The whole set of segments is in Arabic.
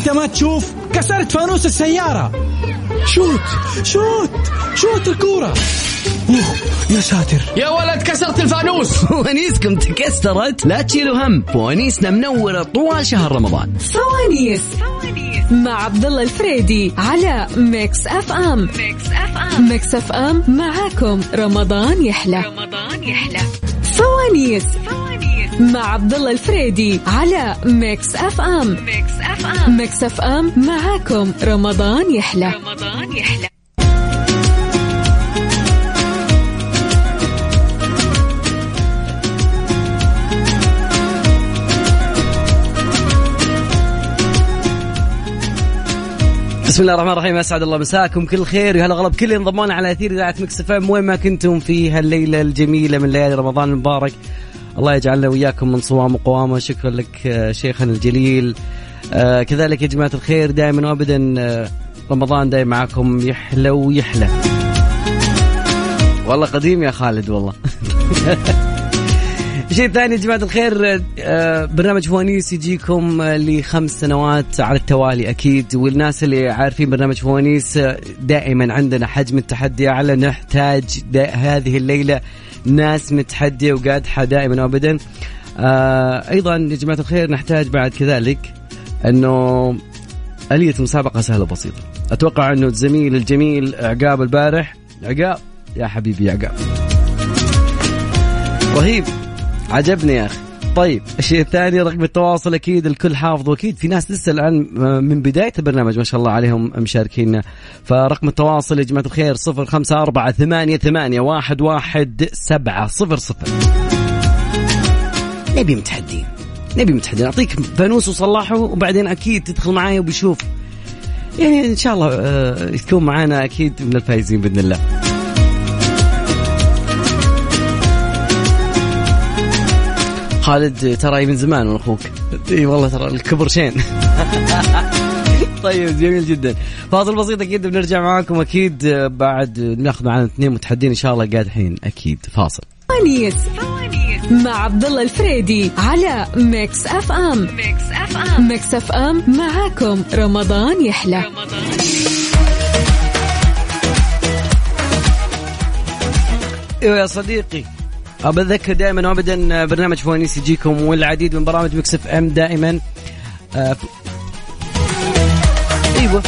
انت ما تشوف كسرت فانوس السيارة. شوت شوت شوت الكورة. أوه يا ساتر. يا ولد كسرت الفانوس. فوانيسكم تكسرت. لا تشيلوا هم. فوانيسنا منورة طوال شهر رمضان. فوانيس مع عبد الله الفريدي على Mix FM Mix FM Mix FM معاكم. رمضان يحلى. رمضان يحلى. فوانيس. مع عبد الله الفريدي على Mix FM. Mix FM. Mix FM معاكم. رمضان يحلى. رمضان يحلى. بسم الله الرحمن الرحيم أسعد الله مساكم كل خير وهلا غلب كل انضمونا على أثير إذاعة Mix FM. وين ما كنتم في هالليلة الجميلة من ليالي رمضان المبارك. الله يجعلنا وياكم من صوام وقوامه شكرا لك آه، شيخنا الجليل. آه كذلك يا جماعة الخير دائما وابدا آه رمضان دائما معاكم يحلى ويحلى. والله قديم يا خالد والله. شيء ثاني يا جماعة الخير برنامج فوانيس يجيكم لخمس سنوات على التوالي أكيد. والناس اللي عارفين برنامج فوانيس دائما عندنا حجم التحدي أعلى نحتاج هذه الليلة ناس متحدية وقادحة دائما وأبدا. آه، أيضا يا جماعة الخير نحتاج بعد كذلك أنه آلية المسابقة سهلة وبسيطة. أتوقع أنه الزميل الجميل عقاب البارح. عقاب يا حبيبي عقاب. رهيب. عجبني يا أخي. طيب الشيء الثاني رقم التواصل أكيد الكل حافظه أكيد في ناس لسه الان من بداية البرنامج ما شاء الله عليهم مشاركينا. فرقم التواصل يا جماعة الخير صفر خمسة أربعة ثمانية ثمانية واحد واحد سبعة صفر صفر. نبي متحدين نبي متحدين. أعطيك فانوس وصلحه وبعدين أكيد تدخل معي وبشوف. يعني إن شاء الله آه، تكون معانا أكيد من الفايزين بإذن الله. خالد ترى من زمان من أخوك. إي والله ترى الكبر شين. طيب جميل جدا. فاصل بسيط أكيد بنرجع معاكم. أكيد بعد ناخذ معنا اثنين متحدين إن شاء الله قادحين أكيد. فاصل. فوانيس مع عبد الله الفريدي على Mix FM. Mix FM. Mix FM معاكم. رمضان يحلى. إيوه يا صديقي. اذكر دائما وابدا برنامج فوانيس يجيكم والعديد من برامج Mix FM دائما. آه، أيوه.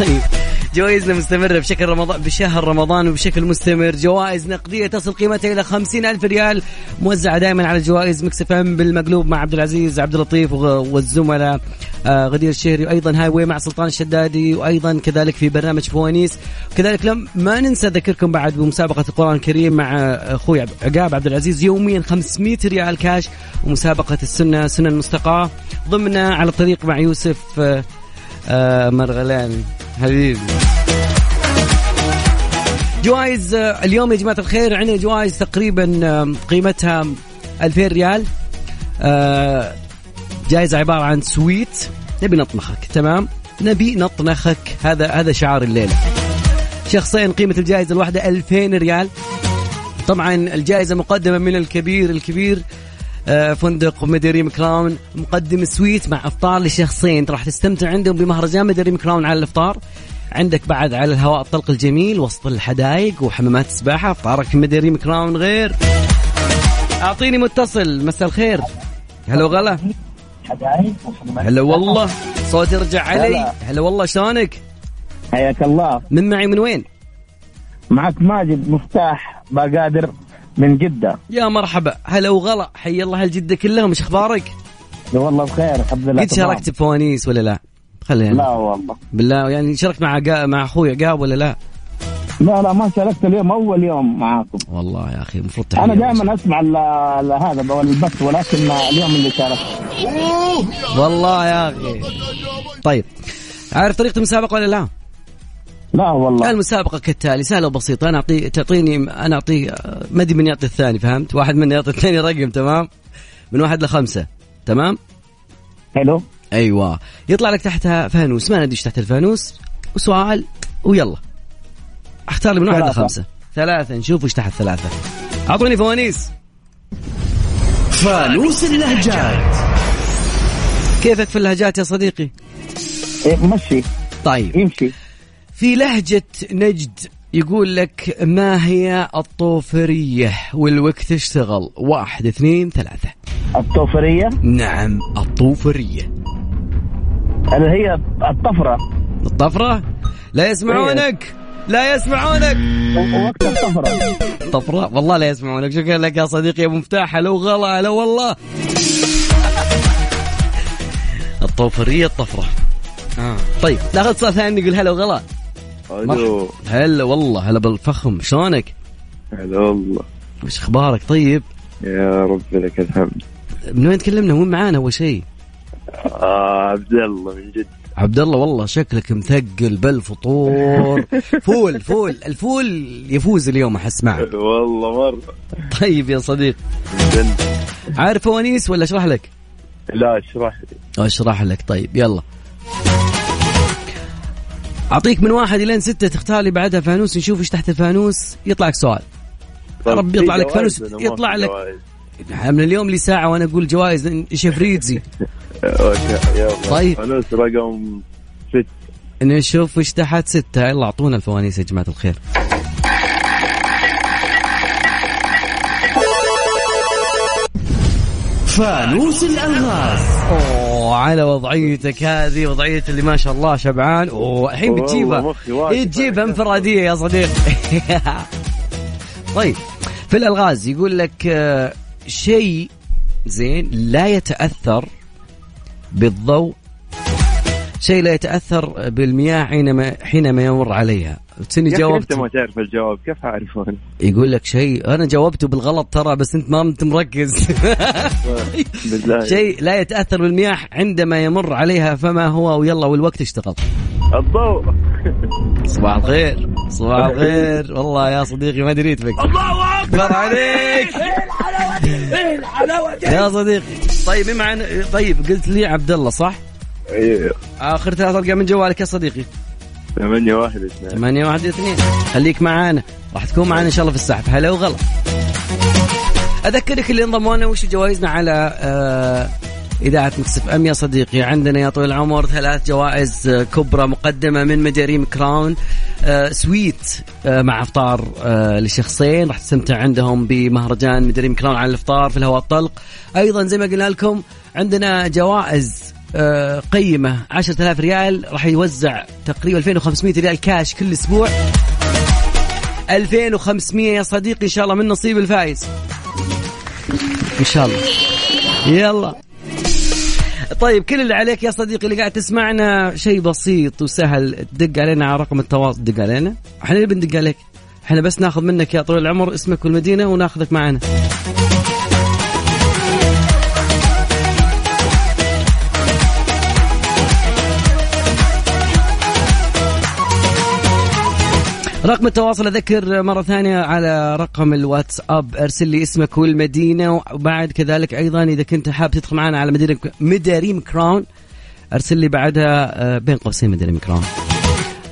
طيب. جوائزنا مستمرة بشكل رمضان بشهر رمضان وبشكل مستمر. جوائز نقدية تصل قيمتها إلى خمسين ألف ريال. موزعة دائما على جوائز Mix FM بالمقلوب مع عبد العزيز عبد اللطيف والزملاء آه، غدير الشهري وأيضا highway مع سلطان الشدادي وأيضا كذلك في برنامج فوانيس. كذلك لم ما ننسى ذكركم بعد بمسابقة القرآن الكريم مع أخوي عب- عقاب عبد العزيز. يوميا 500 ريال كاش ومسابقة السنة سنة المستقاة. ضمن على الطريق مع يوسف آه، آه، مرغلان. حبيبي. جوائز اليوم يا جماعة الخير عندنا جوائز تقريبا قيمتها 2000 ريال. آه، جائزة عبارة عن سويت. نبي نطنخك تمام؟ نبي نطنخك. هذا هذا شعار الليلة. شخصين قيمة الجائزة الواحدة 2000 ريال. طبعا الجائزة مقدمة من الكبير الكبير فندق مداريم كراون مقدم suite مع إفطار لشخصين. راح تستمتع عندهم بمهرجان مداريم كراون على الإفطار. عندك بعد على الهواء الطلق الجميل وسط الحدائق وحمامات السباحة. إفطارك مداريم كراون غير. أعطيني متصل. مساء الخير. هلا وغلا هلا والله. صوتي رجع علي. هلا. والله شلونك؟ حياك الله. من معي من وين؟ معك ماجد مفتاح باقادر من جدة. يا مرحبا. هلا وغلا. حي الله الجدة كلهم. إيش أخبارك؟ والله بخير الحمد لله. قد. شاركت بفوانيس ولا لا؟ خلينا لا والله. بالله يعني شاركت مع عقا- مع أخوي عقاب ولا لا؟ لا لا ما شاركت اليوم. أول يوم معاكم. والله يا أخي المفروض أنا دائما أسمع هذا البث ولكن اليوم اللي شاركت. والله يا أخي. طيب. عارف طريقة المسابقة ولا لا؟ لا والله. المسابقة كالتالي سهلة وبسيطة. أنا اعطي تعطيني أنا اعطي ما أدري من يعطي الثاني فهمت؟ واحد منا يعطي الثاني رقم تمام؟ من واحد لخمسة تمام؟ حلو. أيوه. يطلع لك تحتها فانوس. ما ندري تحت الفانوس. وسؤال ويلا. أختار لي من واحد ثلاثة. لخمسة. ثلاثة نشوف إيش تحت ثلاثة. أعطوني فوانيس. فانوس اللهجات. كيفك في اللهجات يا صديقي؟ إيه مشي. طيب. يمشي. في لهجة نجد يقول لك ما هي الطوفرية والوقت اشتغل. واحد اثنين ثلاثة. الطوفرية؟ نعم الطوفرية. اللي هي الطفرة؟ الطفرة؟ لا يسمعونك. لا يسمعونك. وقت الطفرة. طفرة؟ والله لا يسمعونك. شكرا لك يا صديقي يا مفتاح. لو غلا لو والله. الطوفرية الطفرة. آه. طيب ناخذ اتصال ثاني نقول هلا وغلا. ألو. هلا والله هلا بالفخم. شلونك؟ هلا والله. وش أخبارك؟ طيب؟ يا رب لك الحمد. من وين تكلمنا؟ وين معانا أول شيء؟ آه عبد الله من جد. عبد الله والله شكلك مثقل بالفطور. فول فول. الفول يفوز اليوم أحس معك. والله مرة. طيب يا صديق. عارف فوانيس ولا أشرح لك؟ لا أشرح لي. أشرح لك. طيب يلا. أعطيك من واحد الين ستة تختار لي بعدها فانوس نشوف إيش تحت الفانوس يطلع لك سؤال. يا رب يطلع لك فانوس يطلع لك. من اليوم لي ساعة وأنا أقول جوائز شفريتزي يلا. طيب. فانوس رقم ست. نشوف إيش تحت ستة. يلا أعطونا الفوانيس يا جماعة الخير. فانوس الالغاز أوه على وضعيتك هذه وضعية اللي ما شاء الله شبعان. أوه الحين والله بتجيبها. إيه تجيبها أنفرادية يا صديقي. طيب في الألغاز يقول لك آه، شيء زين لا يتأثر بالضوء. شيء لا يتأثر بالمياه حينما حينما يمر عليها. تسني جاوبت؟ أنت ما تعرف الجواب كيف أنا يقول لك شيء أنا جاوبته بالغلط ترى بس أنت ما أنت مركز. شيء لا يتأثر بالمياه عندما يمر عليها فما هو ويلا والوقت اشتغل. الضوء. صباح الخير صباح الخير. والله يا صديقي ما دريت بك الله أكبر. عليك. يا صديقي. طيب أن- طيب قلت لي عبد الله صح؟ أيوه آخر ثلاث أرقام من جوالك يا صديقي. ثمانية واحد اثنين. 8 1 2 خليك معانا. راح تكون معانا إن شاء الله في السحب هلا وغلا. أذكرك اللي انضموا لنا وش جوائزنا على آه إذاعة Mix FM يا صديقي. عندنا يا طويل العمر ثلاث جوائز آه، كبرى مقدمة من مداريم كراون آه suite آه مع إفطار آه لشخصين. راح تستمتع عندهم بمهرجان مداريم كراون على الإفطار في الهواء الطلق. أيضا زي ما قلنا لكم عندنا جوائز قيمة 10000 ريال راح يوزع تقريبا 2500 ريال كاش كل أسبوع. 2500 يا صديقي إن شاء الله من نصيب الفايز. إن شاء الله. يلا. طيب كل اللي عليك يا صديقي اللي قاعد تسمعنا شيء بسيط وسهل. تدق علينا على رقم التواصل. دق علينا. إحنا اللي بندق عليك. إحنا بس ناخذ منك يا طويل العمر اسمك والمدينة وناخذك معنا. رقم التواصل أذكر مرة ثانية على رقم الواتساب أرسل لي اسمك والمدينة وبعد كذلك أيضا إذا كنت حاب تدخل معنا على مدينة مداريم كراون أرسل لي بعدها آه، بين قوسين مداريم كراون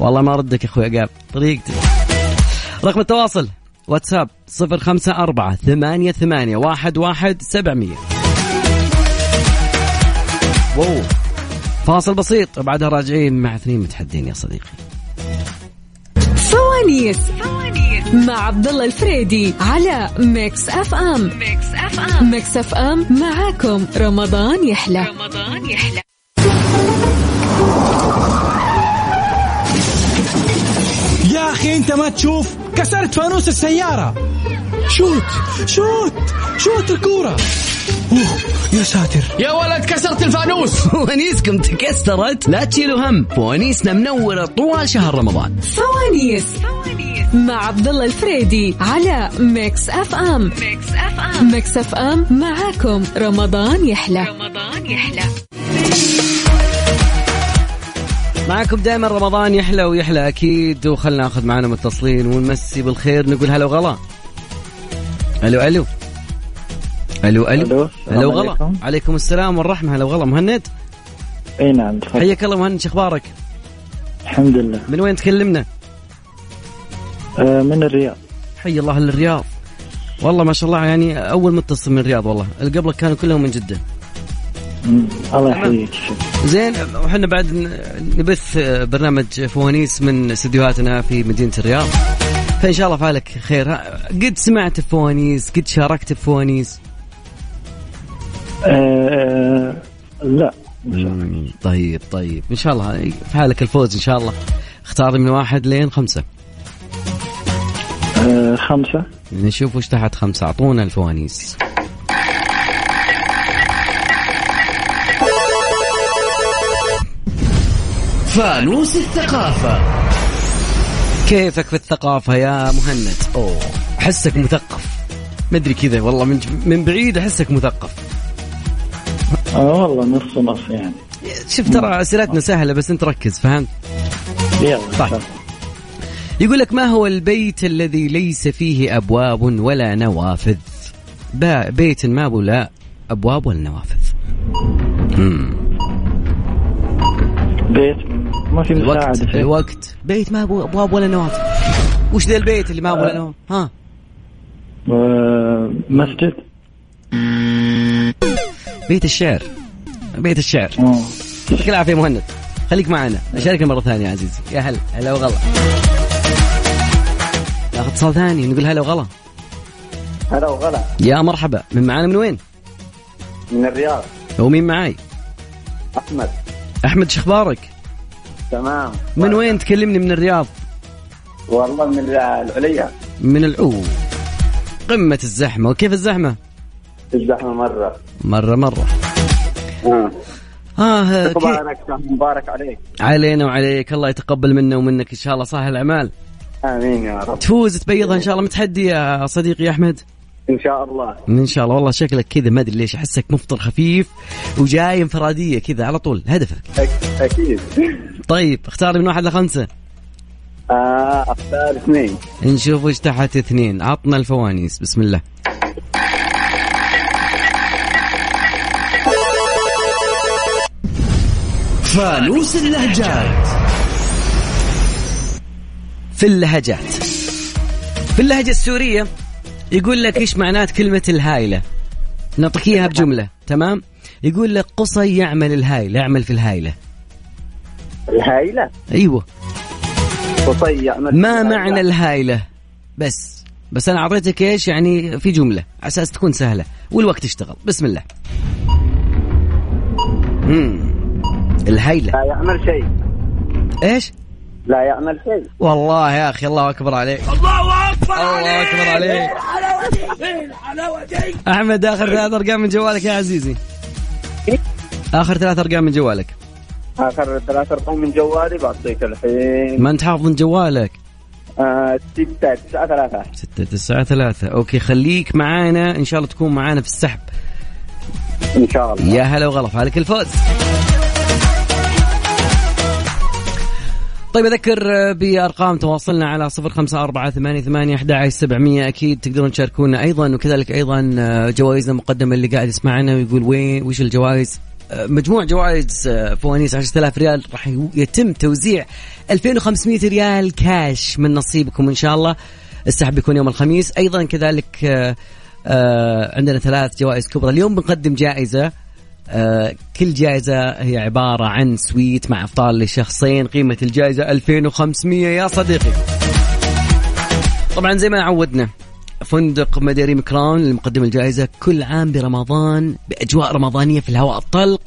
والله ما ردك يا أخوي قاب طريقتي. رقم التواصل واتساب صفر خمسة أربعة ثمانية ثمانية واحد واحد سبعمية. wow. فاصل بسيط بعدها راجعين مع اثنين متحدين يا صديقي. فوانيس مع عبد الله الفريدي على Mix FM Mix FM Mix FM معاكم. رمضان يحلى. رمضان يحلى يا أخي أنت ما تشوف كسرت فانوس السيارة. شوت. شوت. شوت الكورة. أوه يا ساتر. يا ولد كسرت الفانوس. فوانيسكم تكسرت. لا تشيلوا هم. فوانيسنا منورة طوال شهر رمضان. فوانيس مع عبد الله الفريدي على ميكس اف ام ميكس اف ام ميكس اف ام معاكم. رمضان يحلى. رمضان يحلى. معكم دائما رمضان يحلى ويحلى أكيد. وخلنا ناخذ معنا متصلين ونمسي بالخير. نقول هلا وغلا. ألو ألو ألو ألو. ألو، السلام هلا وغلا. عليكم. عليكم السلام والرحمة. هلا وغلا. مهند؟ إي نعم تفضل. حياك الله مهند. شو أخبارك؟ الحمد لله. من وين تكلمنا؟ آه من الرياض. حي الله الرياض والله ما شاء الله يعني أول متصل من الرياض والله. اللي قبلك كانوا كلهم من جدة. الله يحييك. زين وحنا بعد نبث برنامج فوانيس من استديوهاتنا في مدينة الرياض. فإن شاء الله فعلك خير. قد سمعت بفوانيس؟ قد شاركت بفوانيس؟ آه لا طيب طيب. إن شاء الله فعلك الفوز إن شاء الله. اختار من واحد لين خمسة. آه خمسة. نشوف وش تحت خمسة. أعطونا الفوانيس. فانوس الثقافة. كيفك في الثقافة يا مهند؟ أوه أحسك مثقف. مدري كذا والله من من بعيد أحسك مثقف. آه والله نص نص يعني. شوف ترى أسئلتنا سهلة بس أنت ركز فهمت؟ يلا طيب. يقول لك ما هو البيت الذي ليس فيه أبواب ولا نوافذ؟ بيت ما أبو لا أبواب ولا نوافذ. مم. بيت ما في الوقت فيه. الوقت. بيت ما أبو أبواب ولا نوافذ؟ وش ذا البيت اللي ما أبو ولا نوافذ؟ ها؟ آه مسجد. بيت الشعر. بيت الشعر. يعطيك العافية مهند. خليك معنا. شاركنا مرة ثانية يا عزيزي. يا هلا. هلا وغلا. ناخذ اتصال ثاني. نقول هلا وغلا. هلا وغلا. يا مرحبا. من معانا من وين؟ من الرياض. ومين معاي؟ أحمد. أحمد شخبارك؟ تمام. من وين؟ تكلمني من الرياض؟ والله من العليا. من العو. قمة الزحمة. وكيف الزحمة؟ الزحمة مرة. مرة مرة. آه. آه كيف مبارك مبارك عليك. علينا وعليك. الله يتقبل منا ومنك إن شاء الله. صالح الأعمال. آمين يا رب. تفوز تبيضها إن شاء الله متحدي يا صديقي أحمد؟ إن شاء الله. إن شاء الله. والله شكلك كذا. ما أدري ليش أحسك مفطر خفيف وجاي انفرادية كذا على طول. هدفك. أكيد. طيب اختار من واحد لخمسة. آه أختار اثنين. نشوف وش تحت اثنين. عطنا الفوانيس. بسم الله. فانوس اللهجات. في اللهجات. في اللهجة السورية يقول لك إيش معنات كلمة الهايلة نعطيك إياها بجملة تمام؟ يقول لك قصي يعمل الهايلة يعمل في الهايلة الهايلة أيوه. قصي يعمل ما معنى الهايلة بس بس أنا أعطيتك إيش؟ يعني في جملة على أساس تكون سهلة والوقت اشتغل. بسم الله. مم. الهايلة لا يعمل شيء. إيش؟ لا يعمل شيء. والله يا أخي الله أكبر عليك. الله أكبر الله أكبر عليك. أحمد آخر ثلاث أرقام من جوالك يا عزيزي. آخر ثلاث أرقام من جوالك. آخر ثلاث أرقام من جوالي بعطيك الحين. ما انت حافظ من جوالك؟ آه ستة تسعة ثلاثة. ستة تسعة ثلاثة. أوكي خليك معانا. إن شاء الله تكون معانا في السحب. إن شاء الله. يا هلا وغلا فالك الفوز. طيب أذكر بأرقام تواصلنا على صفر خمسة أربعة ثمانية ثمانية أحد سبعمية أكيد تقدرون تشاركونا أيضا. وكذلك أيضا جوائزنا المقدمة اللي قاعد يسمعنا ويقول وين وش الجوائز؟ مجموع جوائز فوانيس 10000 ريال. راح يتم توزيع 2500 ريال كاش من نصيبكم إن شاء الله. السحب بيكون يوم الخميس. أيضا كذلك آه، آه، عندنا ثلاث جوائز كبرى. اليوم بنقدم جائزة. آه، كل جائزة هي عبارة عن suite مع افطار لشخصين قيمة الجائزة 2500 يا صديقي. طبعا زي ما عودنا فندق مداريم كراون اللي مقدم الجائزة كل عام برمضان بأجواء رمضانية في الهواء الطلق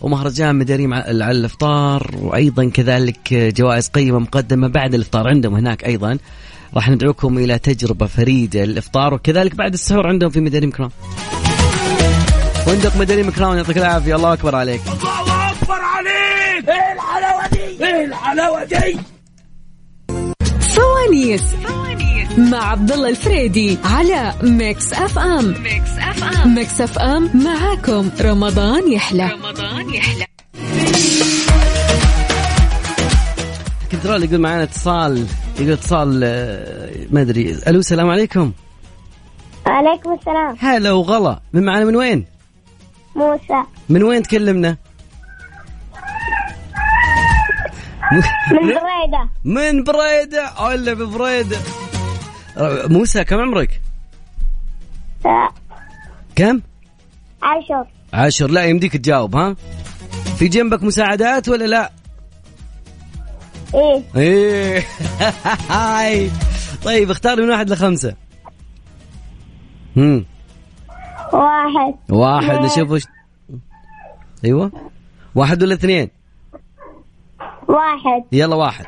ومهرجان مداريم على الإفطار وأيضا كذلك جوائز قيمة مقدمة بعد الإفطار عندهم هناك أيضا راح ندعوكم إلى تجربة فريدة للإفطار وكذلك بعد السحور عندهم في مداريم كراون. فندق مداريم كراون يعطيك العافية. الله أكبر عليك. فوانيس مع عبد الله الفريدي على ميكس أف أم. ميكس أف أم. ميكس أف أم معاكم. رمضان يحلى. رمضان يحلى. كنترول يقول معنا اتصال يقول اتصال آه، ما أدري. ألو السلام عليكم. وعليكم السلام. هلا وغلا. من معنا من وين؟ موسى. من وين تكلمنا؟ من بريدة. من بريدة ولا ببريدة. موسى كم عمرك؟ كم؟ عشر. عشر. لا يمديك تجاوب ها؟ في جنبك مساعدات ولا لا؟ إيه. إيه. طيب اختار من واحد لخمسة. امم واحد. واحد اثنين. نشوف وش أيوه. واحد ولا اثنين؟ واحد. يلا واحد.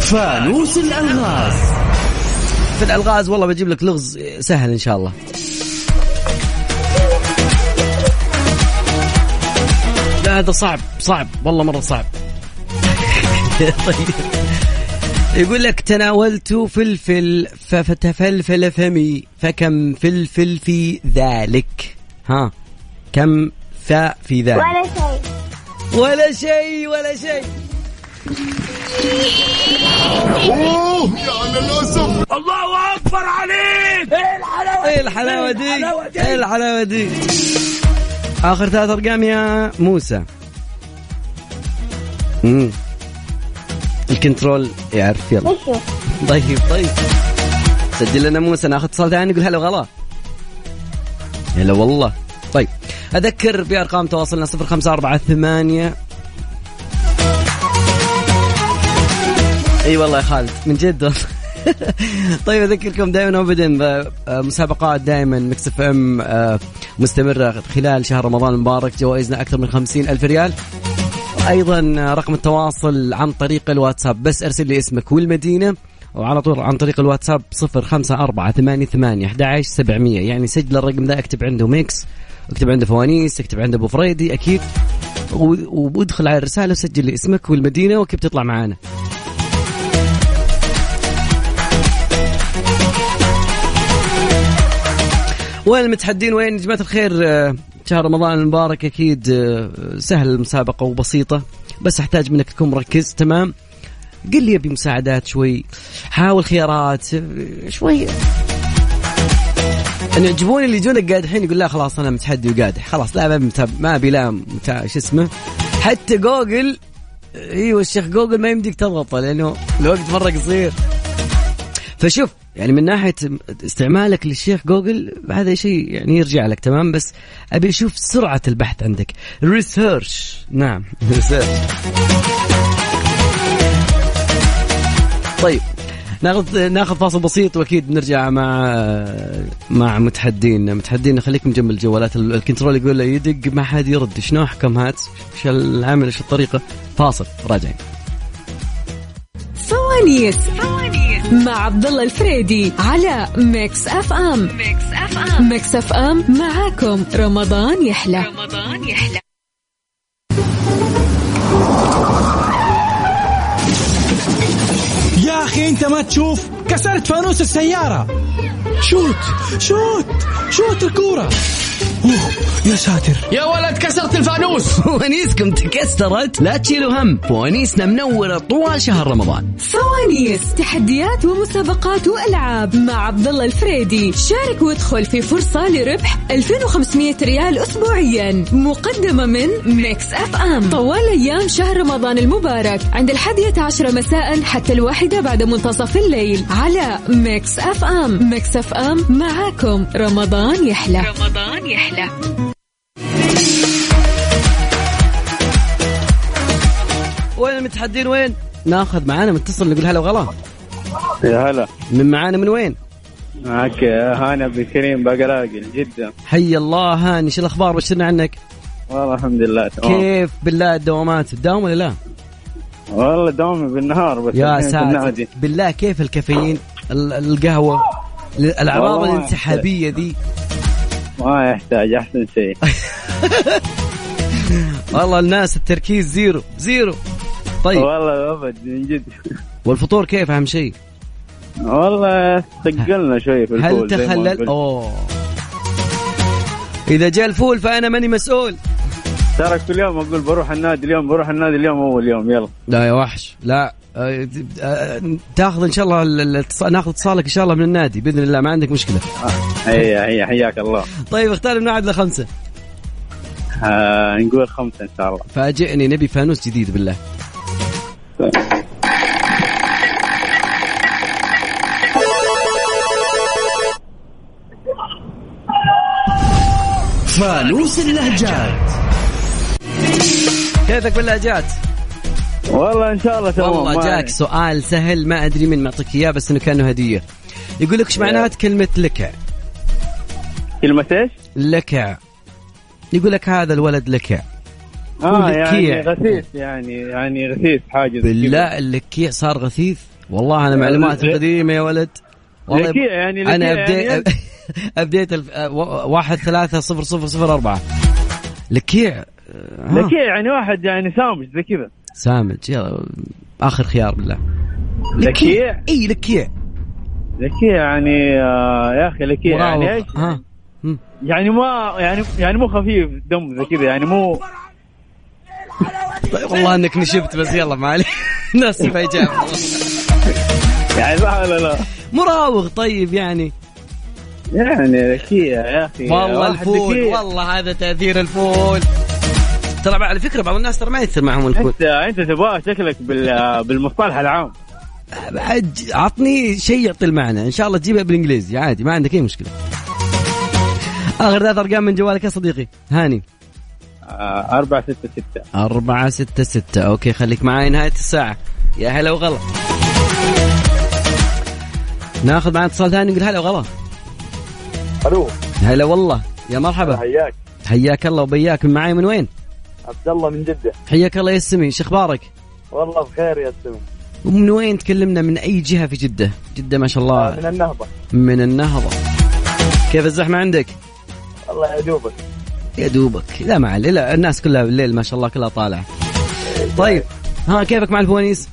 فانوس الألغاز. في الألغاز والله بجيب لك لغز سهل إن شاء الله. لا هذا صعب صعب والله مرة صعب. طيب. يقول لك تناولت فلفل فتفلفل فمي فكم فلفل في ذلك؟ ها كم فاء في ذلك؟ ولا شيء. ولا شيء ولا شيء. الله أكبر عليك. إيه الحلاوة دي؟ إيه الحلاوة دي؟ آخر ثلاث أرقام يا موسى. امم الكنترول يعرف يلا. طيب طيب. سجل لنا موسى ناخذ اتصال ثاني نقول هلا وغلا. هلا والله. طيب أذكر بأرقام تواصلنا صفر خمسة أربعة ثمانية. إي والله يا خالد من جد. طيب أذكركم دائما وابدا مسابقات دائما مكس إف إم آه، مستمرة خلال شهر رمضان المبارك جوائزنا أكثر من خمسين ألف ريال. أيضا رقم التواصل عن طريق الواتساب. بس أرسل لي اسمك والمدينة وعلى طول عن طريق الواتساب صفر خمسة أربعة ثمانية ثمانية أحد سبعمية. يعني سجل الرقم ذا اكتب عنده ميكس اكتب عنده فوانيس اكتب عنده أبو فريدي أكيد. وادخل على الرسالة وسجل لي اسمك والمدينة وكيف تطلع معانا. وين المتحدين وين جماعة الخير؟ آه، شهر رمضان المبارك أكيد آه، سهل المسابقة وبسيطة. بس أحتاج منك تكون مركز تمام؟ قل لي أبي مساعدات شوي حاول خيارات آه، شوي. أنا يعجبوني اللي يجونك قادحين يقول لا خلاص أنا متحدي وقادح خلاص لا ما أبي ما أبي لا. شو اسمه؟ حتى جوجل إيوه الشيخ جوجل ما يمديك تضغطه لأنه الوقت مرة قصير. فشوف يعني من ناحية استعمالك للشيخ جوجل هذا شيء يعني يرجع لك تمام؟ بس أبي أشوف سرعة البحث عندك. research نعم. research طيب ناخذ ناخذ فاصل بسيط وأكيد نرجع مع مع متحدين متحدين خليكم جنب الجوالات. الكنترول يقول له يدق ما حد يرد. شنو أحكم هات؟ إيش العمل؟ إيش الطريقة؟ فاصل راجعين. فوانيس مع عبد الله الفريدي على ميكس اف ام. ميكس اف ام. ميكس اف ام معاكم. رمضان يحلى. رمضان يحلى. يا أخي أنت ما تشوف كسرت فانوس السيارة. shoot shoot shoot الكورة. أوه يا ساتر. يا ولد كسرت الفانوس. فوانيسكم تكسرت. لا تشيلوا هم. فوانيسنا منورة طوال شهر رمضان. فوانيس تحديات ومسابقات وألعاب مع عبد الله الفريدي. شارك وادخل في فرصة لربح 2500 ريال اسبوعيا. مقدمة من ميكس أف أم. طوال أيام شهر رمضان المبارك. عند الحادية عشرة مساء حتى الواحدة بعد منتصف الليل. على ميكس أف أم. ميكس أف ام معاكم. رمضان يحلى. رمضان يحلى. وين المتحدين وين؟ ناخذ معانا متصل نقول هلا وغلا. يا هلا. من معانا من وين؟ معك هاني عبد الكريم بقلاقل جدا حي الله هاني شو الأخبار؟ بشرنا عنك؟ والله الحمد لله تمام. كيف بالله الدوامات؟ تداوم ولا لا؟ والله دوامي بالنهار بس يا ساتر. بالله كيف الكافيين؟ ال- القهوة؟ الأعراض الانسحابية دي. ما يحتاج أحسن شيء. والله الناس التركيز zero zero. طيب. والله أبد من جد. والفطور كيف أهم شيء؟ والله ثقلنا شوي في الفول هل تخلل. أوه. إذا جاء الفول فأنا ماني مسؤول. ترى كل يوم أقول بروح النادي اليوم بروح النادي اليوم أول يوم يلا. لا يا وحش لا. تاخذ إن شاء الله ناخذ اتصالك إن شاء الله من النادي بإذن الله ما عندك مشكلة. هيا هيا حياك الله. طيب اختار من واحد لخمسة. آه نقول خمسة إن شاء الله. فاجئني نبي فانوس جديد بالله. فانوس اللهجات كيفك باللهجات؟ والله إن شاء الله تمام والله جاك. سؤال سهل ما أدري من معطيك إياه بس إنه كأنه هدية. يقول لك إيش معنات كلمة لكع كلمة إيش؟ لكع يقول لك هذا الولد لكع آه يعني. غثيث يعني يعني غثيث كذا. بالله اللكيع صار غثيث؟ والله أنا معلوماتي قديمه يا ولد. والله لكيع يعني أنا لكيع ابديت يعني أبديت الف... واحد ثلاثة صفر صفر صفر أربعة. لكيع آه، لكيع يعني واحد يعني سامج زي كذا. سامج يلا آخر خيار بالله لكيع إي لكيع لكيع يعني آه يا أخي لكيع يعني. إيش؟ ها. يعني ما يعني يعني مو خفيف دم زي كذا يعني مو طيب والله إنك نشبت بس يلا ما علي. ناسي في اجابه يعني لا لا لا. مراوغ طيب يعني. يعني لكيع يا أخي والله الفول. والله هذا تأثير الفول. ترى على فكرة بعض الناس ترى ما يأثر معهم الفول انت أنت تبغى شكلك بال بالمصطلح العام. بعد عطني شيء يعطي المعنى. إن شاء الله تجيبها بالإنجليزي. عادي ما عندك أي مشكلة. آخر ثلاث أرقام من جوالك يا صديقي. هاني. آه أربعة ستة ستة. أربعة ستة ستة. okay خليك معاي نهاية الساعة. يا هلا وغلا. ناخذ معنا اتصال ثاني نقول هلا وغلا. ألو. هلا والله. يا مرحبا. حياك. حياك الله وبياك. من معاي من وين؟ عبد الله من جدة. حياك الله يا السمي شو أخبارك؟ والله بخير يا سمي. ومن وين تكلمنا؟ من أي جهة في جدة؟ جدة ما شاء من الله النهضة. من النهضة. كيف الزحمة عندك؟ الله يدوبك. يا دوبك لا ما لا الناس كلها بالليل ما شاء الله كلها طالعة. طيب ها كيفك مع الفوانيس؟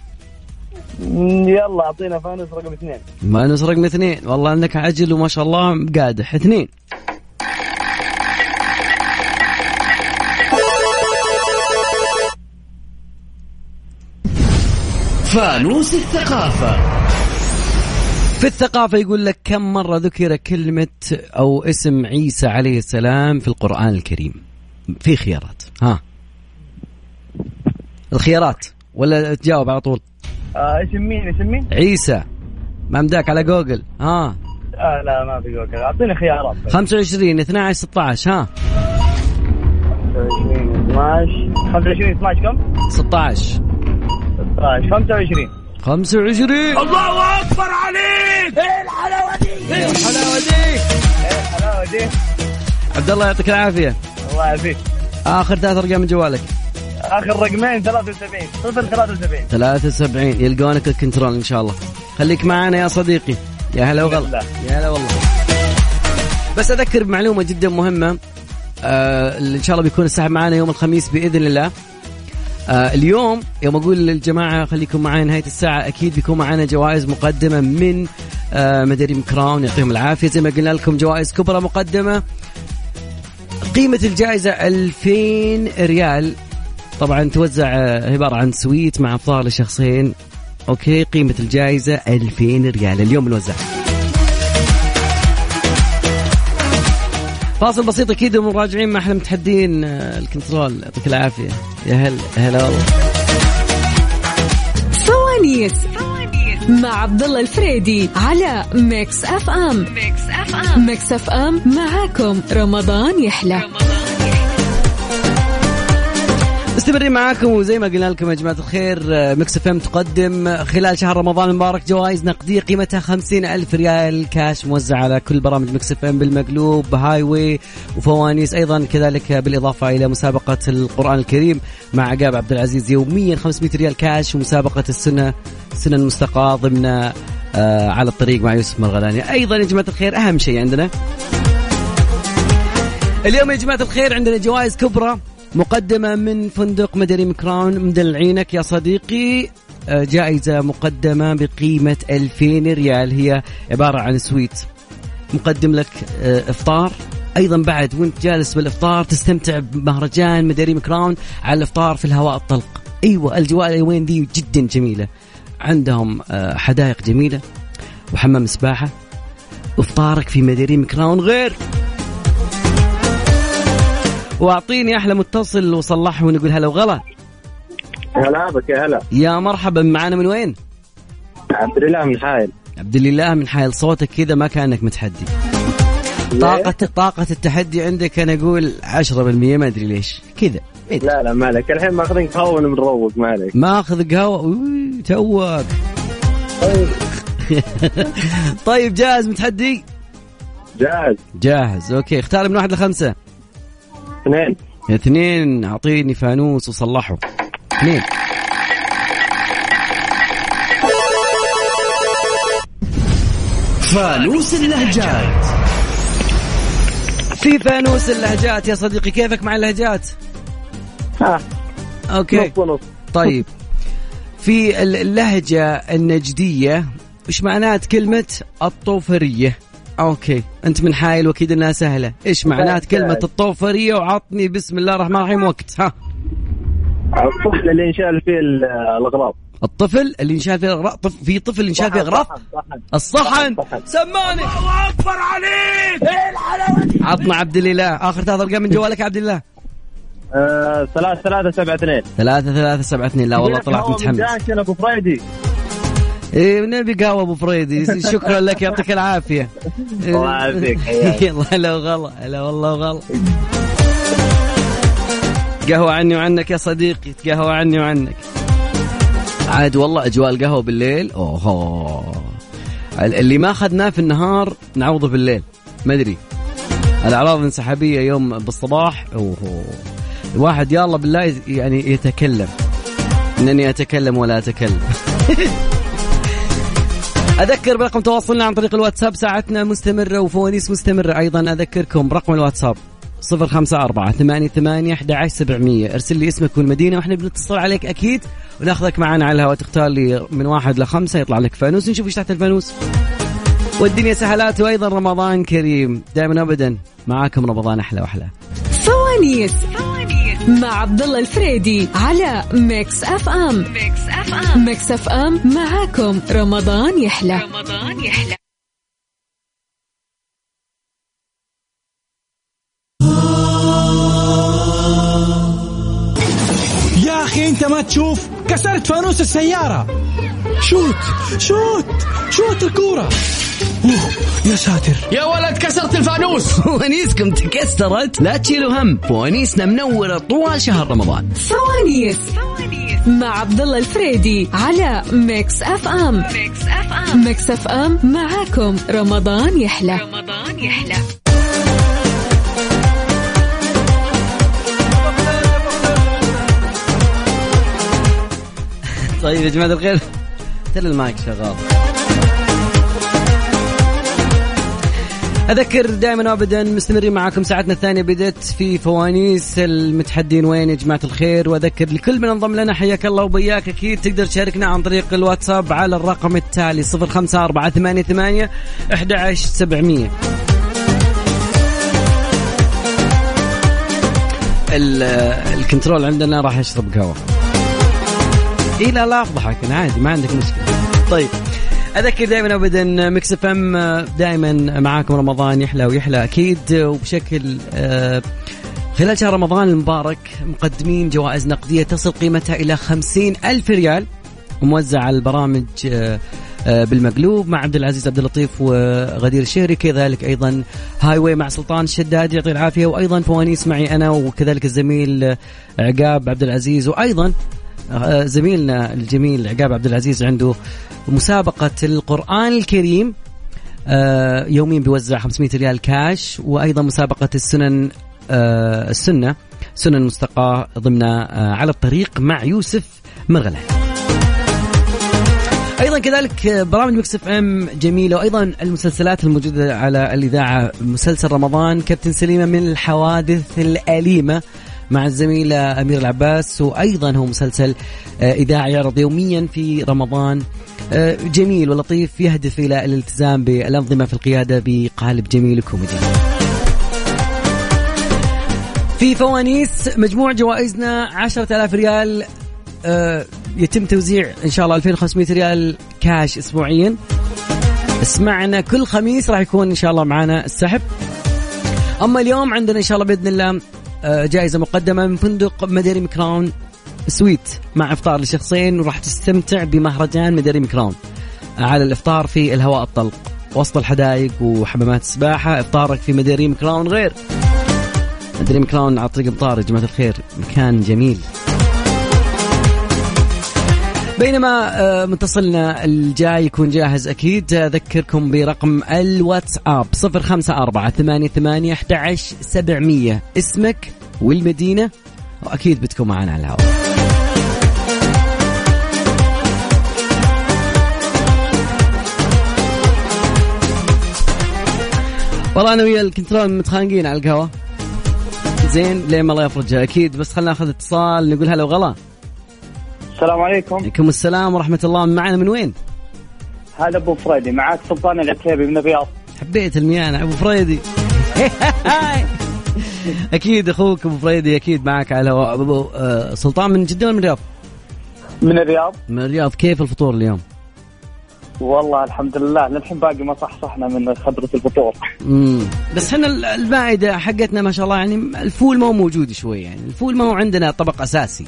يلا أعطينا فانوس رقم اثنين. ما نسرق رقم اثنين. والله إنك عجل وما شاء الله قادح. اثنين. فانوس الثقافة. في الثقافة يقول لك كم مرة ذكر كلمة أو اسم عيسى عليه السلام في القرآن الكريم؟ في خيارات. ها. الخيارات. ولا تجاوب على طول. آه اسم مين؟ اسم مين؟ عيسى. ما مداك على جوجل. ها. آه لا ما في جوجل. أعطيني خيارات. 25 12 16 ها. 25 12 25 12 كم؟ 16 16 25 25 الله أكبر عليك. الحلاوة دي؟ الحلاوة دي؟ عبد الله يعطيك العافية. الله يعافيك. آخر ثلاث أرقام من جوالك. آخر رقمين 73 صفر 73 73 يلقونك الكنترول إن شاء الله. خليك معنا يا صديقي. يا هلا وغلا. يا هلا والله. بس أذكر بمعلومة جدا مهمة آه إن شاء الله بيكون السحب معنا يوم الخميس بإذن الله. آه اليوم يوم أقول للجماعة خليكم معي نهاية الساعة أكيد بيكون معنا جوائز مقدمة من آه مداريم كراون يعطيهم العافية. زي ما قلنا لكم جوائز كبرى مقدمة. قيمة الجائزة 2000 ريال. طبعا توزع آه، عبارة عن suite مع افطار لشخصين okay قيمة الجائزة 2000 ريال. اليوم بنوزع فاصل بسيط أكيد وراجعين مع أحلى متحدين آه، الكنترول يعطيك العافية. يا هلا هلا والله. فوانيس مع عبد الله الفريدي على ميكس أف أم. ميكس أف أم. ميكس أف أم معاكم رمضان يحلى. مستمرين معاكم وزي ما قلنا لكم يا جماعة الخير آه، Mix FM تقدم آه، خلال شهر رمضان المبارك جوائز نقدية قيمتها خمسين ألف ريال كاش موزع على كل برامج Mix FM بالمقلوب Highway وفوانيس أيضا كذلك بالإضافة إلى مسابقة القرآن الكريم مع عقاب عبد العزيز يوميا 500 ريال كاش ومسابقة السنة السنة المستقاة ضمن آه، على الطريق مع يوسف مرغلاني. أيضا يا جماعة الخير أهم شيء عندنا اليوم يا جماعة الخير عندنا جوائز كبرى. مقدمة من فندق مداريم Crown مدلعينك يا صديقي. آه، جائزة مقدمة بقيمة 2000 ريال. هي عبارة عن suite. مقدم لك آه، إفطار. أيضا بعد وانت جالس بالإفطار تستمتع بمهرجان مداريم Crown على الإفطار في الهواء الطلق. أيوه الاجواء اليومين دي جدا جميلة. عندهم آه، حدائق جميلة وحمام سباحة. وافطارك في مدريم كراون غير. واعطيني أحلى متصل وصلحه ونقول هلا وغلا. هلا بك يا هلا. يا مرحبا معنا من وين؟ عبد الاله من حايل. عبد الله من حايل صوتك كذا ما كأنك متحدي. طاقة طاقة التحدي عندك أنا أقول 10% ما أدري ليش. كذا لا لا ما عليك. الحين ماخذين قهوة بنروق ما عليك. ماخذ قهوة؟ أوي، توك. طيب جاهز متحدي؟ جاهز. جاهز okay. اختار من واحد لخمسة. اثنين. اثنين. اعطيني فانوس وصلحه. اثنين. فانوس اللهجات. في فانوس اللهجات يا صديقي. كيفك مع اللهجات؟ ها. okay. نص ونص. طيب. في اللهجة النجدية وش معنات كلمة الطوفرية؟ أوكي. أنت من حايل واكيد إنها سهلة، إيش معنات كلمة الطوفرية وعطني بسم الله الرحمن الرحيم وقت. ها؟ الطفل اللي انشال فيه ال- الأغراض. الطفل اللي انشال فيه اغراض طف- في طفل انشال فيه أغراض؟ صحن، صحن. الصحن. صحن. سماني الله أكبر عليك. إيه الحلاوة عطنا عبد الاله آخر ثلاث ارقام من جوالك يا عبد الله. آه، ثلاثة ثلاثة سبعة اثنين. ثلاثة ثلاثة سبعة اثنين. لا والله طلعت متحمس. أبو فريدي. إيه نبي قهوة أبو فريدي شكرا لك يعطيك العافية. الله يعافيك،. يلا هلا وغلا هلا والله وغلا قهوة عني وعنك يا صديقي قهوة عني وعنك. عاد والله أجواء القهوة بالليل اوه اللي ما أخذناه في النهار نعوضه بالليل ما أدري. الأعراض الانسحابية يوم بالصباح اوه الواحد يا الله بالله يعني يتكلم. إنني أتكلم ولا أتكلم. أذكر برقم تواصلنا عن طريق الواتساب ساعتنا مستمرة وفوانيس مستمرة أيضا. أذكركم برقم الواتساب صفر خمسة أربعة ثمانية ثمانية أحد سبعمية. ارسل لي اسمك والمدينة وإحنا بنتصل عليك أكيد. وناخذك معنا على الهواء تختار لي من واحد لخمسة يطلع لك فانوس. نشوف إيش تحت الفانوس. والدنيا سهلات وأيضا رمضان كريم. دائما أبدا معاكم رمضان أحلى وأحلى. فوانيس. مع عبد الله الفريدي على Mix FM Mix FM Mix FM معاكم. رمضان يحلى. رمضان يحلى. يا أخي أنت ما تشوف كسرت فانوس السيارة. شوت شوت شوت الكورة. أوه. يا ساتر يا ولد كسرت الفانوس. فوانيسكم تكسرت. لا تشيلوا هم. فوانيسنا منورة طوال شهر رمضان. فوانيس. مع عبد الله الفريدي على Mix FM Mix FM Mix FM معاكم. رمضان يحلى. رمضان يحلى. طيب يا جماعة الخير تل المايك شغال. أذكر دائما وأبدا مستمرين معاكم ساعتنا الثانية بدت في فوانيس. المتحدين وين يا جماعة الخير؟ وأذكر لكل من انضم لنا حياك الله وبياك. أكيد تقدر تشاركنا عن طريق الواتساب على الرقم التالي صفر خمسة أربعة ثمانية ثمانية أحد عشر سبعمية. ال control عندنا راح يشرب قهوة. اي لا لا أفضحك أنا عادي ما عندك مشكلة. طيب. أذكر دائما ابدا Mix FM دائما معاكم رمضان يحلى ويحلى أكيد وبشكل آه، خلال شهر رمضان المبارك مقدمين جوائز نقدية تصل قيمتها إلى خمسين ألف ريال موزع على البرامج آه، آه، بالمقلوب مع عبد العزيز عبد اللطيف وغدير الشهري كذلك أيضا Highway مع سلطان الشداد يعطي العافية وأيضا فوانيس معي أنا وكذلك الزميل عقاب عبد العزيز وأيضا زميلنا الجميل عقاب عبد العزيز عنده مسابقة القرآن الكريم آه، يوميا بيوزع 500 ريال كاش وأيضا مسابقة السنن آه، السنة سنن مستقاة ضمن آه، على الطريق مع يوسف مرغلاني أيضا كذلك برامج Mix FM جميلة وأيضا المسلسلات الموجودة على الإذاعة مسلسل رمضان كابتن سليمة من الحوادث الأليمة. مع الزميلة أمير العباس وأيضا هو مسلسل آه، إذاعي يعرض يوميا في رمضان. آه، جميل ولطيف يهدف إلى الالتزام بالأنظمة في القيادة بقالب جميل وكوميدي. في فوانيس مجموع جوائزنا 10000 ريال آه، يتم توزيع إن شاء الله 2500 ريال كاش أسبوعيا. اسمعنا كل خميس راح يكون إن شاء الله معنا السحب. أما اليوم عندنا إن شاء الله بإذن الله جائزة مقدمة من فندق مداريم Crown suite مع إفطار لشخصين وراح تستمتع بمهرجان مداريم Crown على الإفطار في الهواء الطلق. وسط الحدائق وحمامات السباحة إفطارك في مداريم Crown غير. مداريم Crown على طريق يا جماعة الخير. مكان جميل. بينما آه، متصلنا الجاي يكون جاهز أكيد. أذكركم برقم الواتساب صفر خمسة أربعة ثمانية ثمانية أحد سبعمية. اسمك والمدينة وأكيد بتكون معنا على الهواء. والله أنا ويا الكنترول متخانقين على القهوة. زين لين ما الله يفرجها. أكيد بس خلينا ناخذ اتصال نقول هلا وغلا. السلام عليكم. عليكم السلام ورحمة الله. معنا من وين؟ هذا أبو فريدي معك سلطان العتيبي من الرياض حبيت الميانة أبو فريدي. أكيد أخوك أبو فريدي أكيد معك على ابو آه، سلطان من جدة ولا من الرياض؟ من الرياض من الرياض. كيف الفطور اليوم؟ والله الحمد لله للحين باقي ما صحصحنا من خبرة الفطور. امم بس إحنا ال- المائده حقتنا ما شاء الله يعني الفول ما هو موجود شوي يعني. الفول ما هو عندنا طبق أساسي.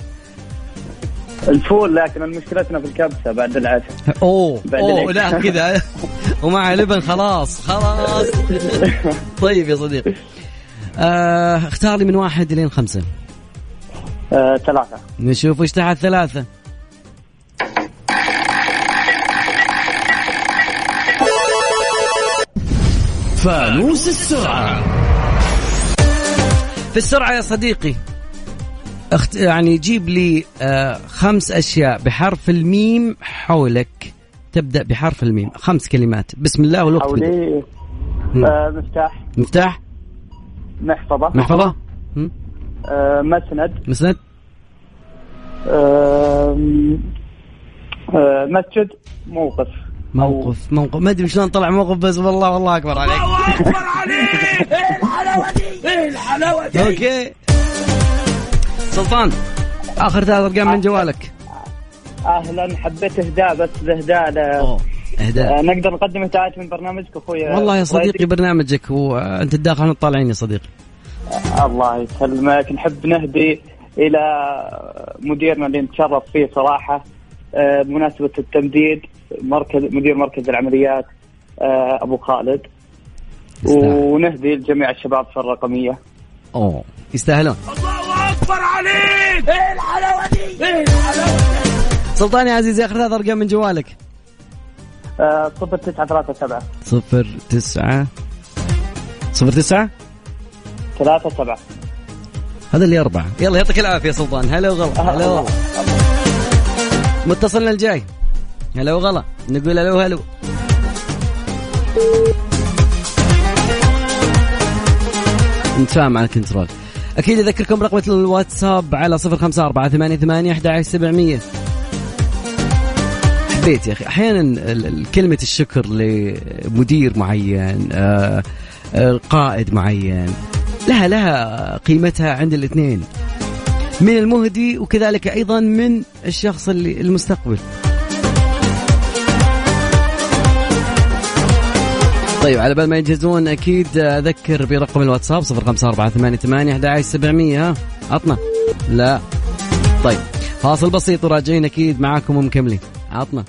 الفول لكن مشكلتنا في الكبسة بعد العشاء. أوه بعد أوه. لا كذا. ومع لبن خلاص خلاص. طيب يا صديقي. آه اختار لي من واحد لين خمسة. آه، ثلاثة. نشوف إيش تحت ثلاثة. فانوس السرعة. في السرعة يا صديقي. اخت... يعني جيب لي آه خمس أشياء بحرف الميم حولك. تبدأ بحرف الميم. خمس كلمات. بسم الله والوقت. حولي. آه، مفتاح. مفتاح. محفظة. محفظة. هم؟ آه، مسند. مسند. آه، آه، مسجد. موقف. موقف. موقف. ما أدري شلون طلع موقف بس والله والله أكبر عليك. أكبر عليك! إيه الحلاوة دي إيه الحلاوة دي! okay. سلطان آخر ثلاث ارقام من جوالك. أهلا حبيت إهداء بس الاهداء ل- إهداء. آه، نقدر نقدم إهداءات من برنامجك أخوي. والله يا صديقي؟ برنامجك وانت الداخل الطالعين يا صديقي. الله يسلمك. نحب نهدي إلى مديرنا اللي نتشرف فيه صراحة آه، بمناسبة التمديد مركز مدير مركز العمليات آه، أبو خالد. ونهدي لجميع الشباب في الرقمية. أوه. يستاهلون. الله أكبر عليك! إيه الحلاوة دي؟ إيه الحلاوة؟ دي سلطان يا عزيزي آخر ثلاث أرقام من جوالك. آه، صفر تسعة ثلاثة سبعة. صفر تسعة. صفر تسعة؟ ثلاثة سبعة. هذا اللي أربعة. يلا يعطيك العافية يا سلطان. هلا وغلا. هلا. والله متصلنا الجاي. هلا وغلا. نقول هلا وهلا. نتفاهم على الكنترول أكيد أذكركم رقم الواتساب على صفر خمسة أربعة ثمانية ثمانية أحد سبعمية. حبيت يا أخي أحيانا كلمة الشكر لمدير معين آه، آه، قائد معين لها لها قيمتها عند الاثنين. من المهدي وكذلك أيضا من الشخص اللي المستقبل. طيب على بال ما يجهزون أكيد أذكر برقم الواتساب 0548811700 ها عطنا. لا. طيب فاصل بسيط وراجعين أكيد معاكم ومكملين عطنا.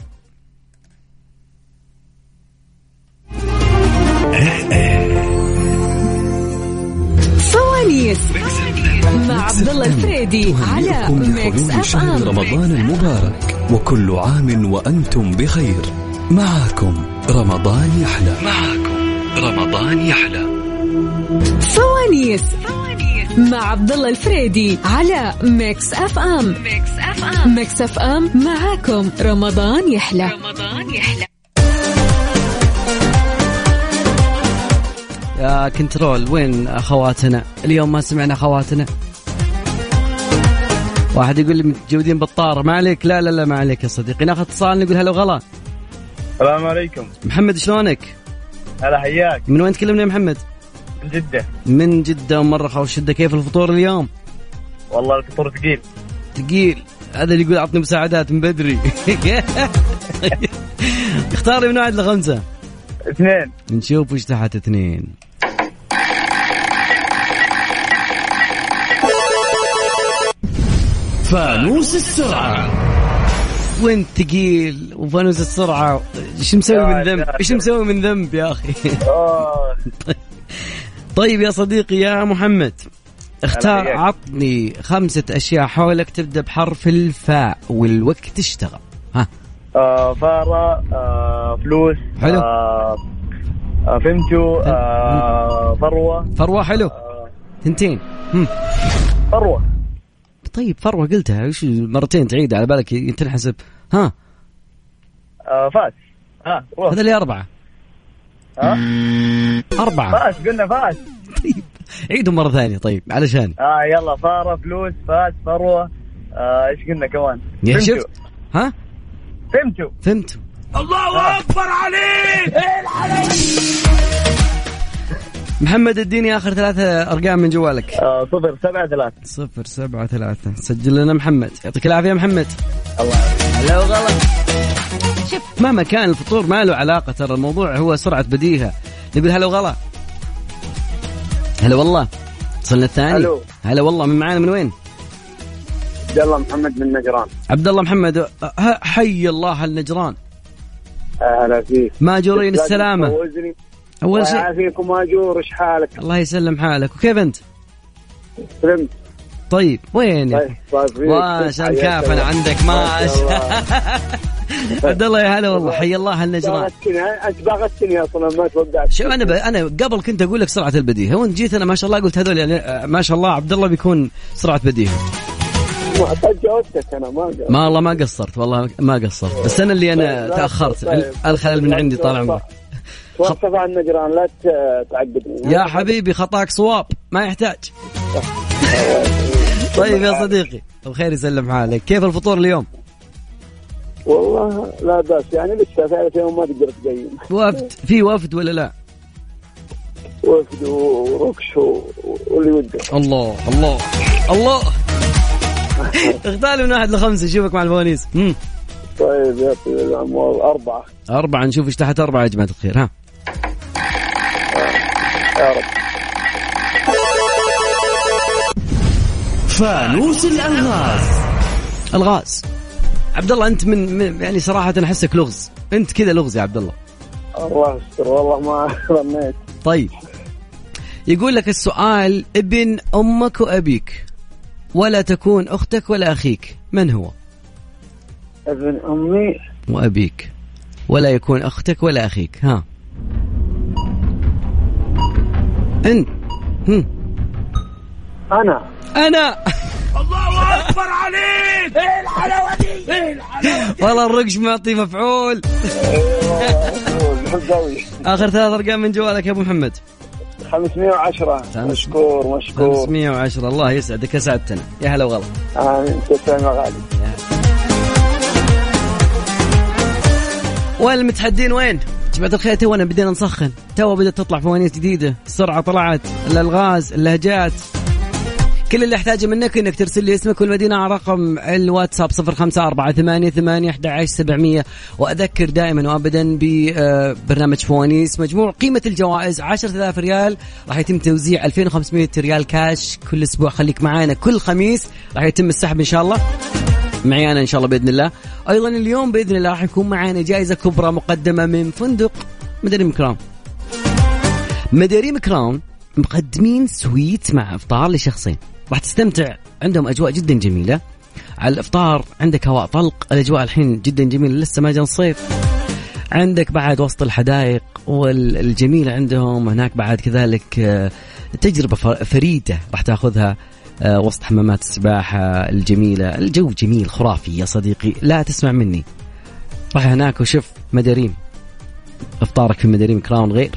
فوانيس مع عبد الله الفريدي على Mix FM رمضان المبارك. وكل عام وأنتم بخير. معكم رمضان يحلى. معكم رمضان يحلى. فوانيس مع عبد الله الفريدي على Mix FM. Mix FM. Mix FM معاكم رمضان يحلى. رمضان يحلى. يا control وين أخواتنا؟ اليوم ما سمعنا أخواتنا. واحد يقول لي متجودين بالطار ما عليك. لا لا لا ما عليك يا صديقي. ناخذ اتصال نقول هلا وغلا. السلام عليكم. محمد شلونك؟ هلا حياك. من وين تكلمنا يا محمد؟ من جدة. من جدة ومرة والشدة كيف الفطور اليوم؟ والله الفطور ثقيل. ثقيل. هذا اللي يقول اعطني مساعدات من بدري. اختار لي من واحد لخمسة. اثنين. نشوف وش تحت اثنين. فانوس السرعة. وانت ثقيل وفانوس السرعة؟ إيش مسوي من ذنب؟ إيش مسوي من ذنب يا أخي؟ آه. طيب يا صديقي يا محمد اختار. عطني خمسة أشياء حولك تبدأ بحرف الفاء والوقت اشتغل. ها. آه، فارة آه، فلوس حلو. آه، آه، فهمتوا؟ آه، فروة. فروة حلو. ثنتين. هم. فروة. طيب فروة قلتها. إيش مرتين تعيد على بالك تنحسب ها. آه، فاس. ها روح. هذا اللي أربعة. ها؟ أربعة. فاس قلنا فاس. طيب عيدهم مرة ثانية. طيب علشان. آه يلا فارة فلوس فاس فروة. آه، إيش قلنا كمان؟ يا فهمتوا. شفت ها؟ فهمتوا. فهمت الله أكبر عليك! إيه الحلاوه محمد اديني آخر ثلاثة أرقام من جوالك. آه، صفر سبعة ثلاثة. صفر سبعة ثلاثة. سجل لنا محمد. يعطيك العافية يا محمد. الله يعافيك. لو غلط شوف. مهما كان الفطور ما له علاقة ترى الموضوع هو سرعة بديهة. نقول هلا وغلا. هلا والله. وصلنا الثاني. هلا والله. من معانا من وين؟ عبد الله محمد من نجران. عبد الله محمد. حي الله النجران. أهلا فيك. ماجورين لازم السلامة. الله شيء يعافيكم ماجور إيش حالك؟ الله يسلم حالك وكيف أنت؟ سلمت طيب وين يا طيب طيب فيك. ما شاء الله حياك كافن الله. عندك ما. عبد الله يا هلا والله حي الله النجران باغتني أنت باغتني أصلا ما توقعت شوف أنا ب... أنا قبل كنت أقول لك سرعة البديهة وأنت جيت أنا ما شاء الله قلت هذول يعني آه، ما شاء الله عبد الله بيكون سرعة بديهة جاوبتك أنا ما قلت. ما والله ما قصرت والله ما قصرت بس أنا اللي أنا طيب، تأخرت طيب. الخلل من عندي طال عمرك توقف عن النجران لا تعقدني يا حبيبي خطاك صواب ما يحتاج. طيب يا صديقي الخير يسلم حالك. كيف الفطور اليوم؟ والله لا بأس يعني لسه ثالث يوم ما تقدر تقيم. وفد في وفد ولا لا؟ وفد وركش واللي ودك الله الله الله. اختار من واحد لخمسة اشوفك مع الفوانيس. طيب يا طويل العمر أربعة. أربعة نشوف إيش تحت أربعة يا جماعة الخير ها. يا رب. فانوس الألغاز. ألغاز. عبد الله أنت من, من يعني صراحة أحسك لغز. أنت كذا لغز يا عبد الله الله يستر والله ما ظنيت طيب. يقول لك السؤال ابن أمك وأبيك ولا تكون أختك ولا أخيك من هو؟ ابن أمي. وأبيك. ولا يكون أختك ولا أخيك ها. أنت. هم. أنا. أنا. الله أكبر عليك. إيه الحلاوة دي؟ إيه الحلاوة دي؟ والله الرقش معطي مفعول. آخر ثلاث أرقام من جوالك يا أبو محمد. 510 خمس- مشكور مشكور. 510 الله يسعدك اسعدتنا يا هلا وغلا. آمين. تسلم يا غالي. والمتحدين وين؟ جماعة الخير تونا بدينا نسخن. تو بدأت تطلع فوانيس جديدة. السرعة طلعت. الألغاز اللهجات. كل اللي احتاجه منك إنك ترسل لي اسمك والمدينة على رقم الواتساب صفر خمسة أربعة ثمانية ثمانية أحد عشر سبعمية. وأذكر دائما وأبدا ببرنامج فوانيس مجموع قيمة الجوائز عشرة آلاف ريال. راح يتم توزيع 2500 ريال كاش كل أسبوع. خليك معانا. كل خميس راح يتم السحب إن شاء الله. معي أنا إن شاء الله بإذن الله. أيضا اليوم بإذن الله راح يكون معنا جائزة كبرى مقدمة من فندق مداريم كراون مداريم كراون مقدمين suite مع إفطار لشخصين. راح تستمتع. عندهم أجواء جدا جميلة. على الإفطار عندك هواء طلق. الأجواء الحين جدا جميلة. لسه ما جاء الصيف. عندك بعد وسط الحدائق والجميله عندهم. هناك بعد كذلك آه، تجربة ف- فريدة راح تأخذها. وسط حمامات السباحة الجميلة. الجو جميل خرافي يا صديقي. لا تسمع مني. روح هناك وشوف مداريم. أفطارك في مداريم كراون غير.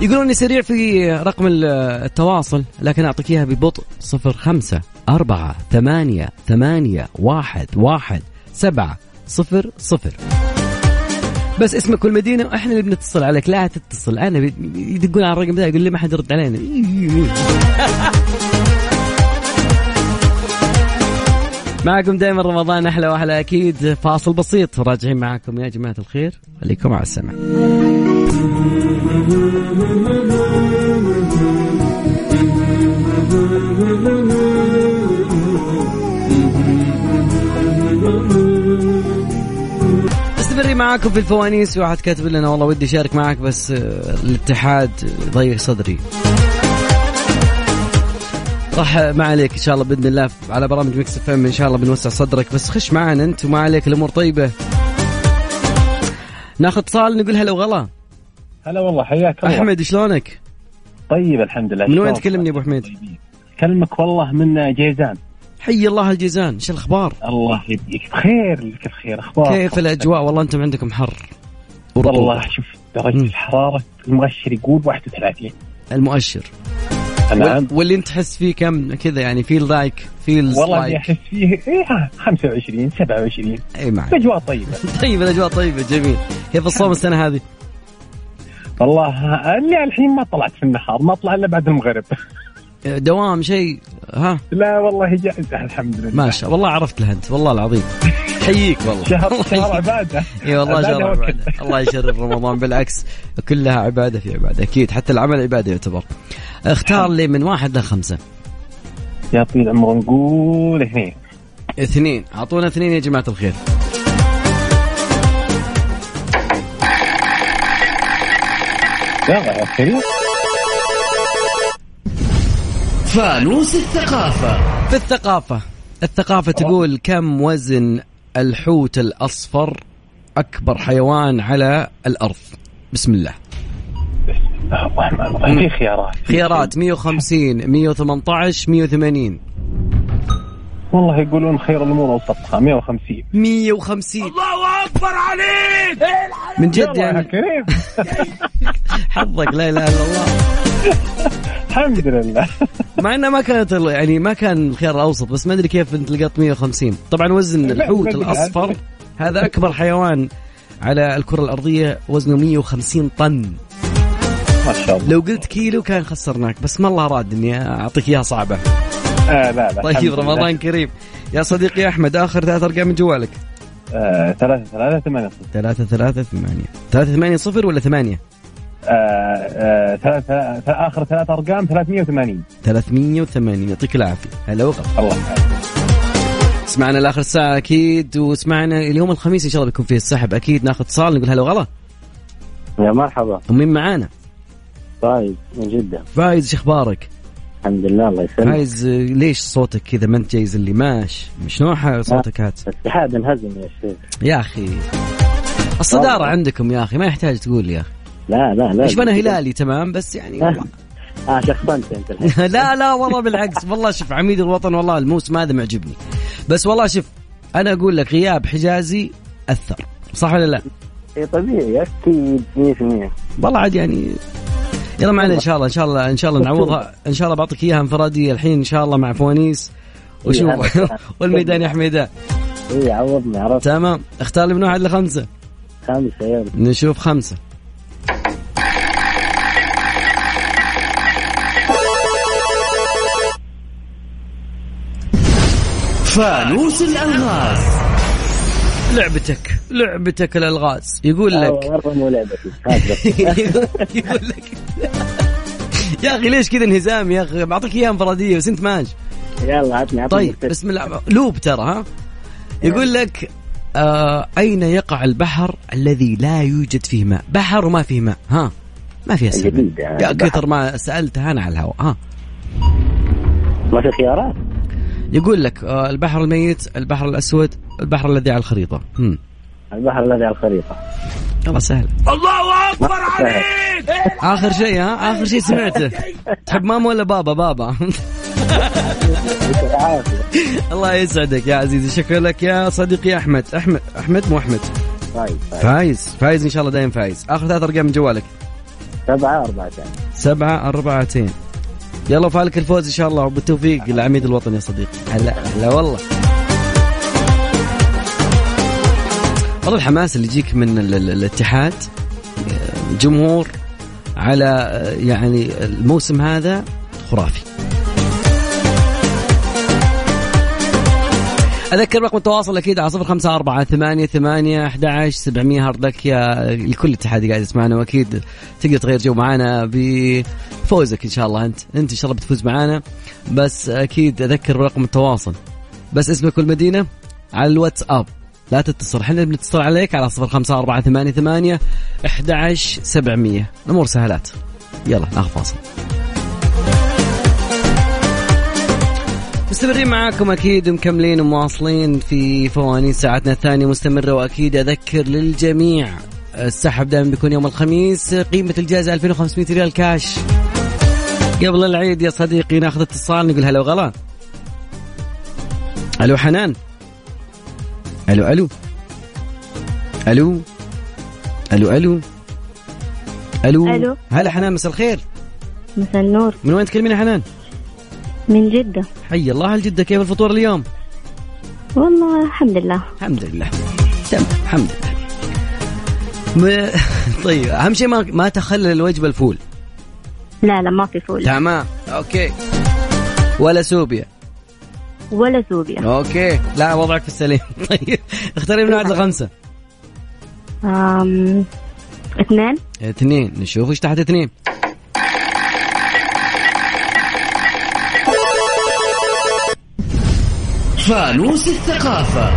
يقولون لي سريع في رقم ال- التواصل لكن أعطيك إياها ببطء. صفر خمسة أربعة ثمانية ثمانية واحد واحد سبعة صفر صفر. بس اسمك والمدينة وإحنا اللي بنتصل عليك. لا تتصل. أنا يدقون على الرقم ذا يقول لي ما حد يرد علينا. معكم دائما رمضان أحلى وأحلى أكيد. فاصل بسيط. راجعين معكم يا جماعة الخير. خليكم على السمع معاكم في الفوانيس واحد كاتب لنا والله ودي اشارك معك بس آه، الاتحاد ضيق صدري. راح ما عليك إن شاء الله بإذن الله على برامج Mix FM إن شاء الله بنوسع صدرك بس خش معنا أنت وما عليك الأمور طيبة. ناخذ اتصال نقول هلا وغلا. هلا والله حياك الله. أحمد شلونك؟ طيب الحمد لله. من وين؟ تكلمني أبو حميد؟ كلمك والله من جيزان. حي الله الجيزان إيش الأخبار؟ الله يبقيك بخير لك بخير أخبار كيف الأجواء؟ والله أنتم عندكم حر. ورطوبة. والله شوف درجة مم. الحرارة المؤشر يقول 31 المؤشر. نعم وال- واللي أنت تحس فيه كم؟ كذا يعني feel like feel والله اللي أحس فيه إيه 25 27 إي معك اجواء طيبة. طيب الأجواء طيبة جميل. كيف الصوم السنة هذه؟ والله اللي الحين ما طلعت في النهار ما طلع إلا بعد المغرب. دوام شيء؟ ها؟ لا والله إجازة الحمد لله. ما شاء والله عرفت له أنت. والله العظيم. حييك والله. شهر الله شهر. عبادة. إي والله شهر. عبادة. الله يشرف رمضان. بالعكس كلها عبادة في عبادة. أكيد. حتى العمل عبادة يعتبر. اختار لي من واحد لخمسه يا طويل العمر نقول اثنين. اثنين. أعطونا اثنين يا جماعة الخير. يلا يا فانوس الثقافة. في الثقافة. الثقافة تقول كم وزن الحوت الأصفر أكبر حيوان على الأرض. بسم الله. الله الرحمن الرحيم في خيارات خيارات 150 118 180 والله يقولون خير الأمور اوسطها 150 150 الله أكبر عليك! من جد يعني. كريم. حظك لا إله إلا الله. الحمد لله. مع إنه ما كانت يعني ما كان الخيار الأوسط بس ما أدري كيف أنت لقيت 150 طبعا وزن الحوت الأصفر. هذا أكبر حيوان على الكرة الأرضية وزنه 150 طن. ما شاء الله. لو قلت كيلو كان خسرناك بس ما الله راد إني أعطيك إياها صعبة. آه لا لا طيب. رمضان كريم. يا صديقي أحمد آخر ثلاث أرقام من جوالك. آه ثلاثة ثلاثة ثمانية صفر. 3 3 8 3 8 0 ولا 8 آه آه آخر ثلاث أرقام 380 380 يعطيك العافية. هلا وغلا. الله. يعافيك. اسمعنا لآخر الساعة أكيد واسمعنا اليوم الخميس إن شاء الله بيكون فيه السحب. أكيد ناخذ اتصال نقول هلا وغلا. يا مرحبا. ومين معانا؟ طيب من جدة. فايز شو أخبارك؟ الحمد لله الله يسلمك. فايز ليش صوتك كذا ما انت جايز اللي ماش؟ شنو ح- صوتك هات. الاتحاد انهزم يا شيخ. يا أخي. الصدارة. عندكم يا أخي ما يحتاج تقول يا أخي. لا لا لا إيش أنا هلالي؟ تمام بس يعني والله. آه شخصنت انت الحين. لا لا والله بالعكس. والله شوف عميد الوطن والله الموسم هذا معجبني. بس والله شوف أنا أقول لك غياب حجازي أثر صح ولا لا؟ اي طبيعي أكيد 100% والله عاد يعني يلا معنا إن شاء الله إن شاء الله إن شاء الله نعوضها. إن شاء الله بعطيك إياها انفرادية الحين إن شاء الله مع فوانيس. وشوف إيه، والميدان يا حميدان اي عوضني عرفت. تمام. اختار لي من واحد لخمسة. خمسة يلا. نشوف خمسة. فانوس الألغاز. لعبتك لعبتك الألغاز. يقول لك. مرة مو لعبتي. يقول لك. يا أخي ليش كذا انهزام يا أخي؟ بعطيك إياها انفرادية بس أنت ماش يلا عطني عطني طيب. بسم الله. لوب ترى ها؟ يقول لك آه أين يقع البحر الذي لا يوجد فيه ماء؟ بحر وما فيه ماء ها؟ ما في اسئله يعني. يا كثر ما سألت أنا على الهواء ها؟ ما في خيارات. يقول لك آه البحر الميت البحر الأسود البحر الذي على الخريطة. هم. البحر الذي على الخريطة. والله سهل. الله أكبر عليك! آخر شيء ها؟ آخر شيء سمعته. تحب ماما ولا بابا؟ بابا. الله يسعدك يا عزيزي. شكرا لك يا صديقي أحمد. أحمد أحمد مو أحمد؟ طيب طيب فايز. فايز إن شاء الله دايم فايز. آخر ثلاث أرقام من جوالك. سبعة أربعة ثانية سبعة أربعتين. يلا فالك الفوز إن شاء الله وبالتوفيق لعميد الوطن يا صديقي. هلا هلا والله. والله الحماس اللي يجيك من ال- ال- الاتحاد آه، جمهور على آه، يعني الموسم هذا خرافي. أذكر رقم التواصل أكيد على صفر خمسة أربعة ثمانية ثمانية أحد عشر سبعمية. هارد لك يا لكل اتحادي قاعد يسمعنا وأكيد تقدر تغير جو معانا بفوزك إن شاء الله. أنت أنت إن شاء الله بتفوز معانا. بس أكيد أذكر رقم التواصل. بس اسمك والمدينة على الواتساب. لا تتصل. إحنا بنتصل عليك على صفر خمسة أربعة ثمانية ثمانية أحد عشر سبعمية. الأمور سهلات. يلا ناخذ فاصل. مستمرين معاكم أكيد مكملين ومواصلين في فوانيس ساعتنا الثانية مستمرة وأكيد أذكر للجميع السحب دائما بيكون يوم الخميس قيمة الجائزة 2500 ريال كاش. قبل العيد يا صديقي ناخذ اتصال نقول هلا وغلا. ألو حنان. ألو. ألو. ألو ألو. ألو. ألو. هلا حنان مساء الخير. مساء النور. من وين تكلمين يا حنان؟ من جدة. حي الله هل جدة كيف الفطور اليوم؟ والله الحمد لله. الحمد لله. تمام الحمد لله. م... طيب أهم شيء ما ما تخلل الوجبة الفول. لا لا ما في فول. تمام okay. ولا سوبيا. ولا سوبيا okay. لا وضعك في السليم. طيب اختاري من واحد لخمسة. أم... اثنين. اثنين نشوف إيش تحت اثنين. فانوس الثقافة.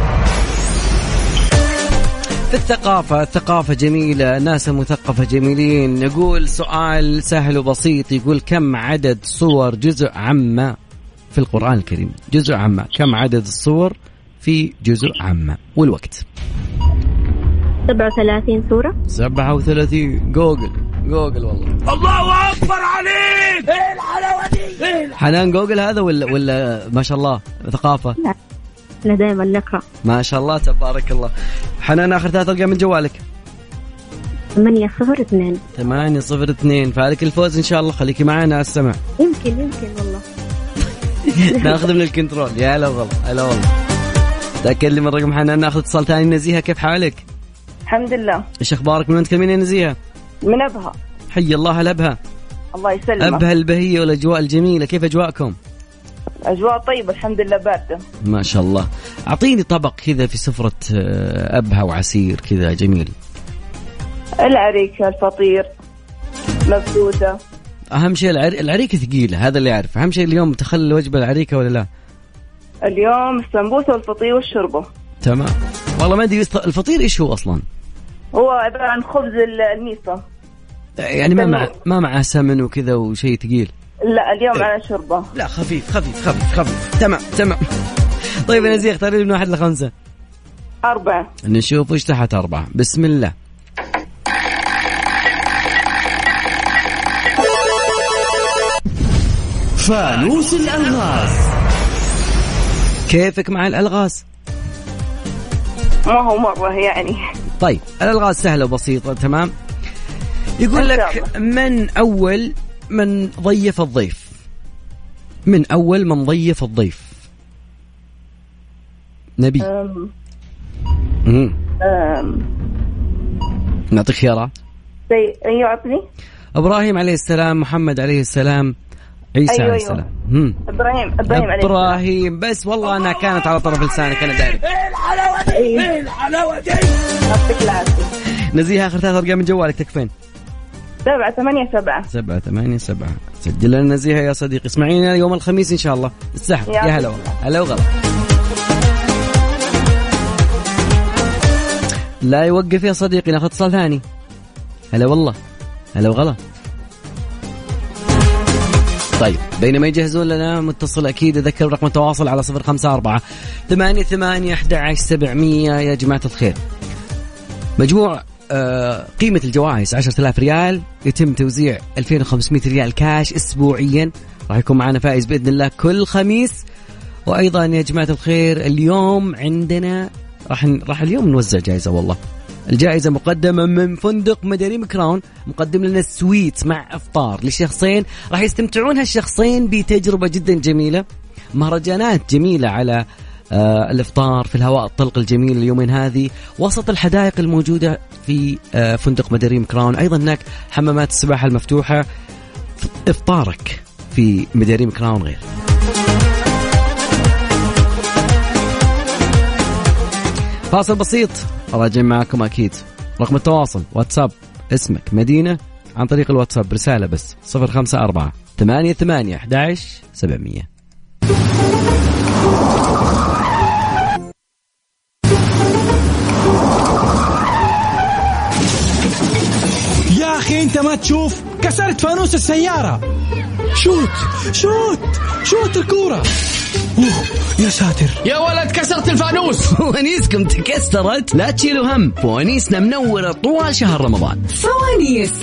في الثقافة الثقافة جميلة ناس مثقفة جميلين. نقول سؤال سهل وبسيط يقول كم عدد سور جزء عم في القرآن الكريم؟ جزء عم كم عدد السور في جزء عم والوقت. 37 سورة 37 Google. Google والله. الله أكبر عليك! إيه الحلاوه دي إيه حنان جوجل هذا ولا ولا ما شاء الله ثقافة؟ إحنا دائما نقرأ. ما شاء الله تبارك الله. حنان آخر ثلاث أرقام من جوالك. 8 صفر 2 ثمانية صفر اثنين. فالك الفوز إن شاء الله. خليكي معنا على السمع يمكن يمكن والله. ناخذ من الكنترول. يا هلا والله هلا والله. تأكد لي من رقم حنان ناخذ اتصال ثاني. نزيهة كيف حالك؟ الحمد لله. إيش أخبارك؟ من وين تكلمين يا نزيهة؟ من أبها. حي الله الابها الله يسلمك. أبها البهية والأجواء الجميلة. كيف أجواءكم؟ أجواء طيبة الحمد لله باردة. ما شاء الله. أعطيني طبق كذا في سفرة آه، أبها وعسير كذا جميل. العريكه الفطير مبدوده أهم شيء العر... العريكة ثقيلة هذا اللي اعرف أهم شيء اليوم تخلي الوجبة العريكة ولا لا؟ اليوم السمبوسة والفطير والشوربة. تمام. والله ما أدري الفطير إيش هو أصلا؟ هو عبارة عن خبز ال- الميصة. يعني ما مع ما معه سمن وكذا وشيء ثقيل. لا اليوم على شوربة. لا خفيف خفيف خفيف خفيف. تمام تمام. طيب يا نزيه اختاري من واحد لخمسة. أربعة. نشوف إيش تحت أربعة. بسم الله. فانوس الألغاز. كيفك مع الألغاز؟ ما هو مرة يعني. طيب الألغاز سهلة وبسيطة تمام. يقول لك من أول من ضيف الضيف. من أول من ضيف الضيف. نبي. أم. مم. أم. نعطيك خيارات. يعطني إبراهيم عليه السلام محمد عليه السلام عيسى أيوة، عليه أيوة. السلام. مم. إبراهيم إبراهيم عليه السلام. إبراهيم بس والله انها كانت على طرف لسانك أنا داري. إيه الحلاوه دي إيه. الحلاوة دي! يعطيك العافية. نزيها آخر ثلاث أرقام من جوالك تكفين. سبعة ثمانية سبعة. سبعة ثمانية سبعة. سجل لنا نزيها يا صديقي. اسمعينا يوم الخميس إن شاء الله. السحب. يا يا هلا هلا وغلا. لا يوقف يا صديقي ناخذ اتصال ثاني. هلا والله. هلا وغلا. طيب بينما يجهزون لنا متصل أكيد أذكر رقم التواصل على صفر خمسة أربعة ثمانية ثمانية أحد عشر سبعمية. يا جماعة الخير. مجموع قيمة الجوائز 10000 ريال يتم توزيع 2500 ريال كاش اسبوعيا. راح يكون معنا فائز بإذن الله كل خميس. وأيضا يا جماعة الخير اليوم عندنا راح راح اليوم نوزع جائزة والله. الجائزة مقدمة من فندق مداريم كراون مقدم لنا suite مع إفطار لشخصين. راح يستمتعون هالشخصين بتجربة جدا جميلة. مهرجانات جميلة على آه الإفطار في الهواء الطلق الجميل اليومين هذه وسط الحدائق الموجودة في آه فندق مداريم كراون. أيضا هناك حمامات السباحة المفتوحة. إفطارك في مداريم كراون غير. فاصل بسيط. راجعين معكم أكيد. رقم التواصل. واتساب. اسمك مدينة. عن طريق الواتساب رسالة بس. 054 ثمانية ثمانية 11 700 انت ما تشوف كسرت فانوس السيارة. شوت شوت شوت الكورة. أوه يا ساتر. يا ولد كسرت الفانوس. فوانيسكم تكسرت. لا تشيلوا هم. فوانيسنا منورة طوال شهر رمضان. فوانيس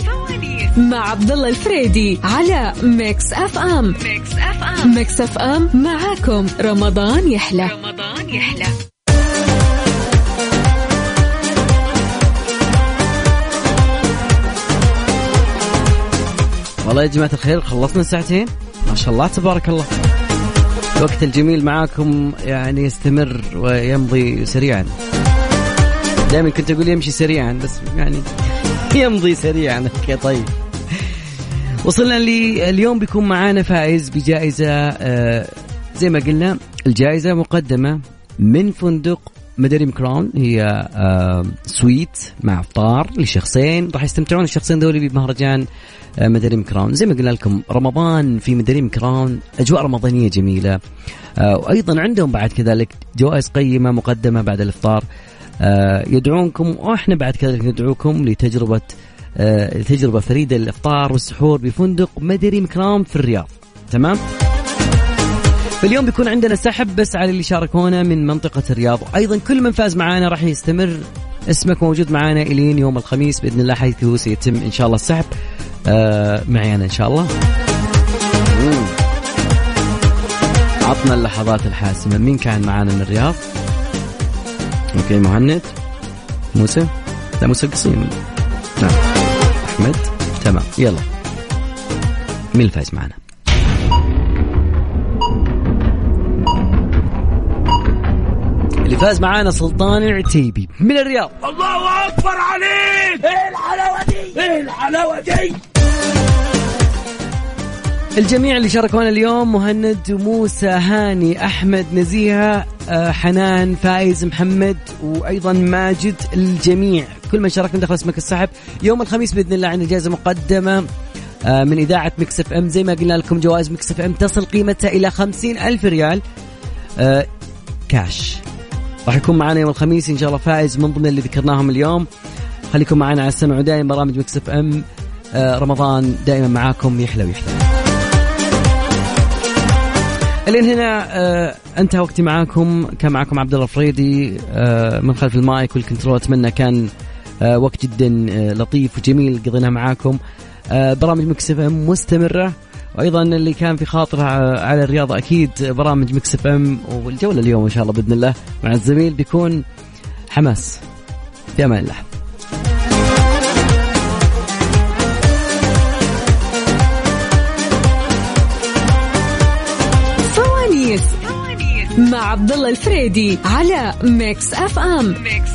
مع عبد الله الفريدي على Mix FM. Mix FM. Mix FM معاكم. رمضان يحلى. رمضان يحلى. والله يا جماعة الخير خلصنا ساعتين ما شاء الله تبارك الله. الوقت الجميل معاكم يعني يستمر ويمضي سريعا. دائما كنت أقول يمشي سريعا بس يعني يمضي سريعا. Okay طيب. وصلنا لي اليوم بيكون معانا فائز بجائزة آه، زي ما قلنا الجائزة مقدمة من فندق مداريم كراون هي آه، suite مع أفطار لشخصين. راح يستمتعون الشخصين ذولي بمهرجان آه، مداريم كراون زي ما قلنا لكم رمضان في مداريم كراون أجواء رمضانية جميلة. آه، وأيضا عندهم بعد كذلك جوائز قيمة مقدمة بعد الإفطار. يدعونكم وإحنا بعد كذلك ندعوكم لتجربة تجربة فريدة للإفطار والسحور بفندق مداريم كراون في الرياض. تمام؟ فاليوم بيكون عندنا سحب بس على اللي شاركونا من منطقة الرياض. وأيضا كل من فاز معانا راح يستمر اسمك موجود معانا إلين يوم الخميس بإذن الله حيث سيتم إن شاء الله السحب. آه معي أنا إن شاء الله. عطنا اللحظات الحاسمة. مين كان معانا من الرياض؟ Okay مهند. موسى؟ لا موسى قصيم نعم. أحمد؟ تمام. يلا. مين الفايز معنا فاز معانا سلطان العتيبي من الرياض. الله أكبر عليك! إيه الحلاوة دي؟ إيه الحلاوة دي؟ الجميع اللي شاركونا اليوم مهند موسى هاني أحمد نزيهة آه، حنان فايز محمد وأيضا ماجد الجميع. كل من شارك من دخل اسمك السحب. يوم الخميس بإذن الله عندنا جائزه مقدمة آه، من إذاعة Mix FM. زي ما قلنا لكم جوائز Mix FM تصل قيمتها إلى خمسين ألف ريال آه، كاش راح يكون معنا يوم الخميس إن شاء الله فائز من ضمن اللي ذكرناهم اليوم. خليكم معنا على السمع ودائما برامج Mix FM. آه، رمضان دائما معاكم يحلى ويحلى الين هنا آه أنتهى وقتي معاكم. كان معاكم عبد الله الفريدي آه من خلف ال mic وال control. أتمنى كان وقت جدا لطيف وجميل قضيناه معاكم. برامج Mix FM مستمرة. وأيضا اللي كان في خاطره على الرياضه أكيد برامج Mix FM والجولة اليوم إن شاء الله بإذن الله مع الزميل بيكون حماس. في أمان الله. فوانيس مع عبد الله الفريدي على Mix FM. Mix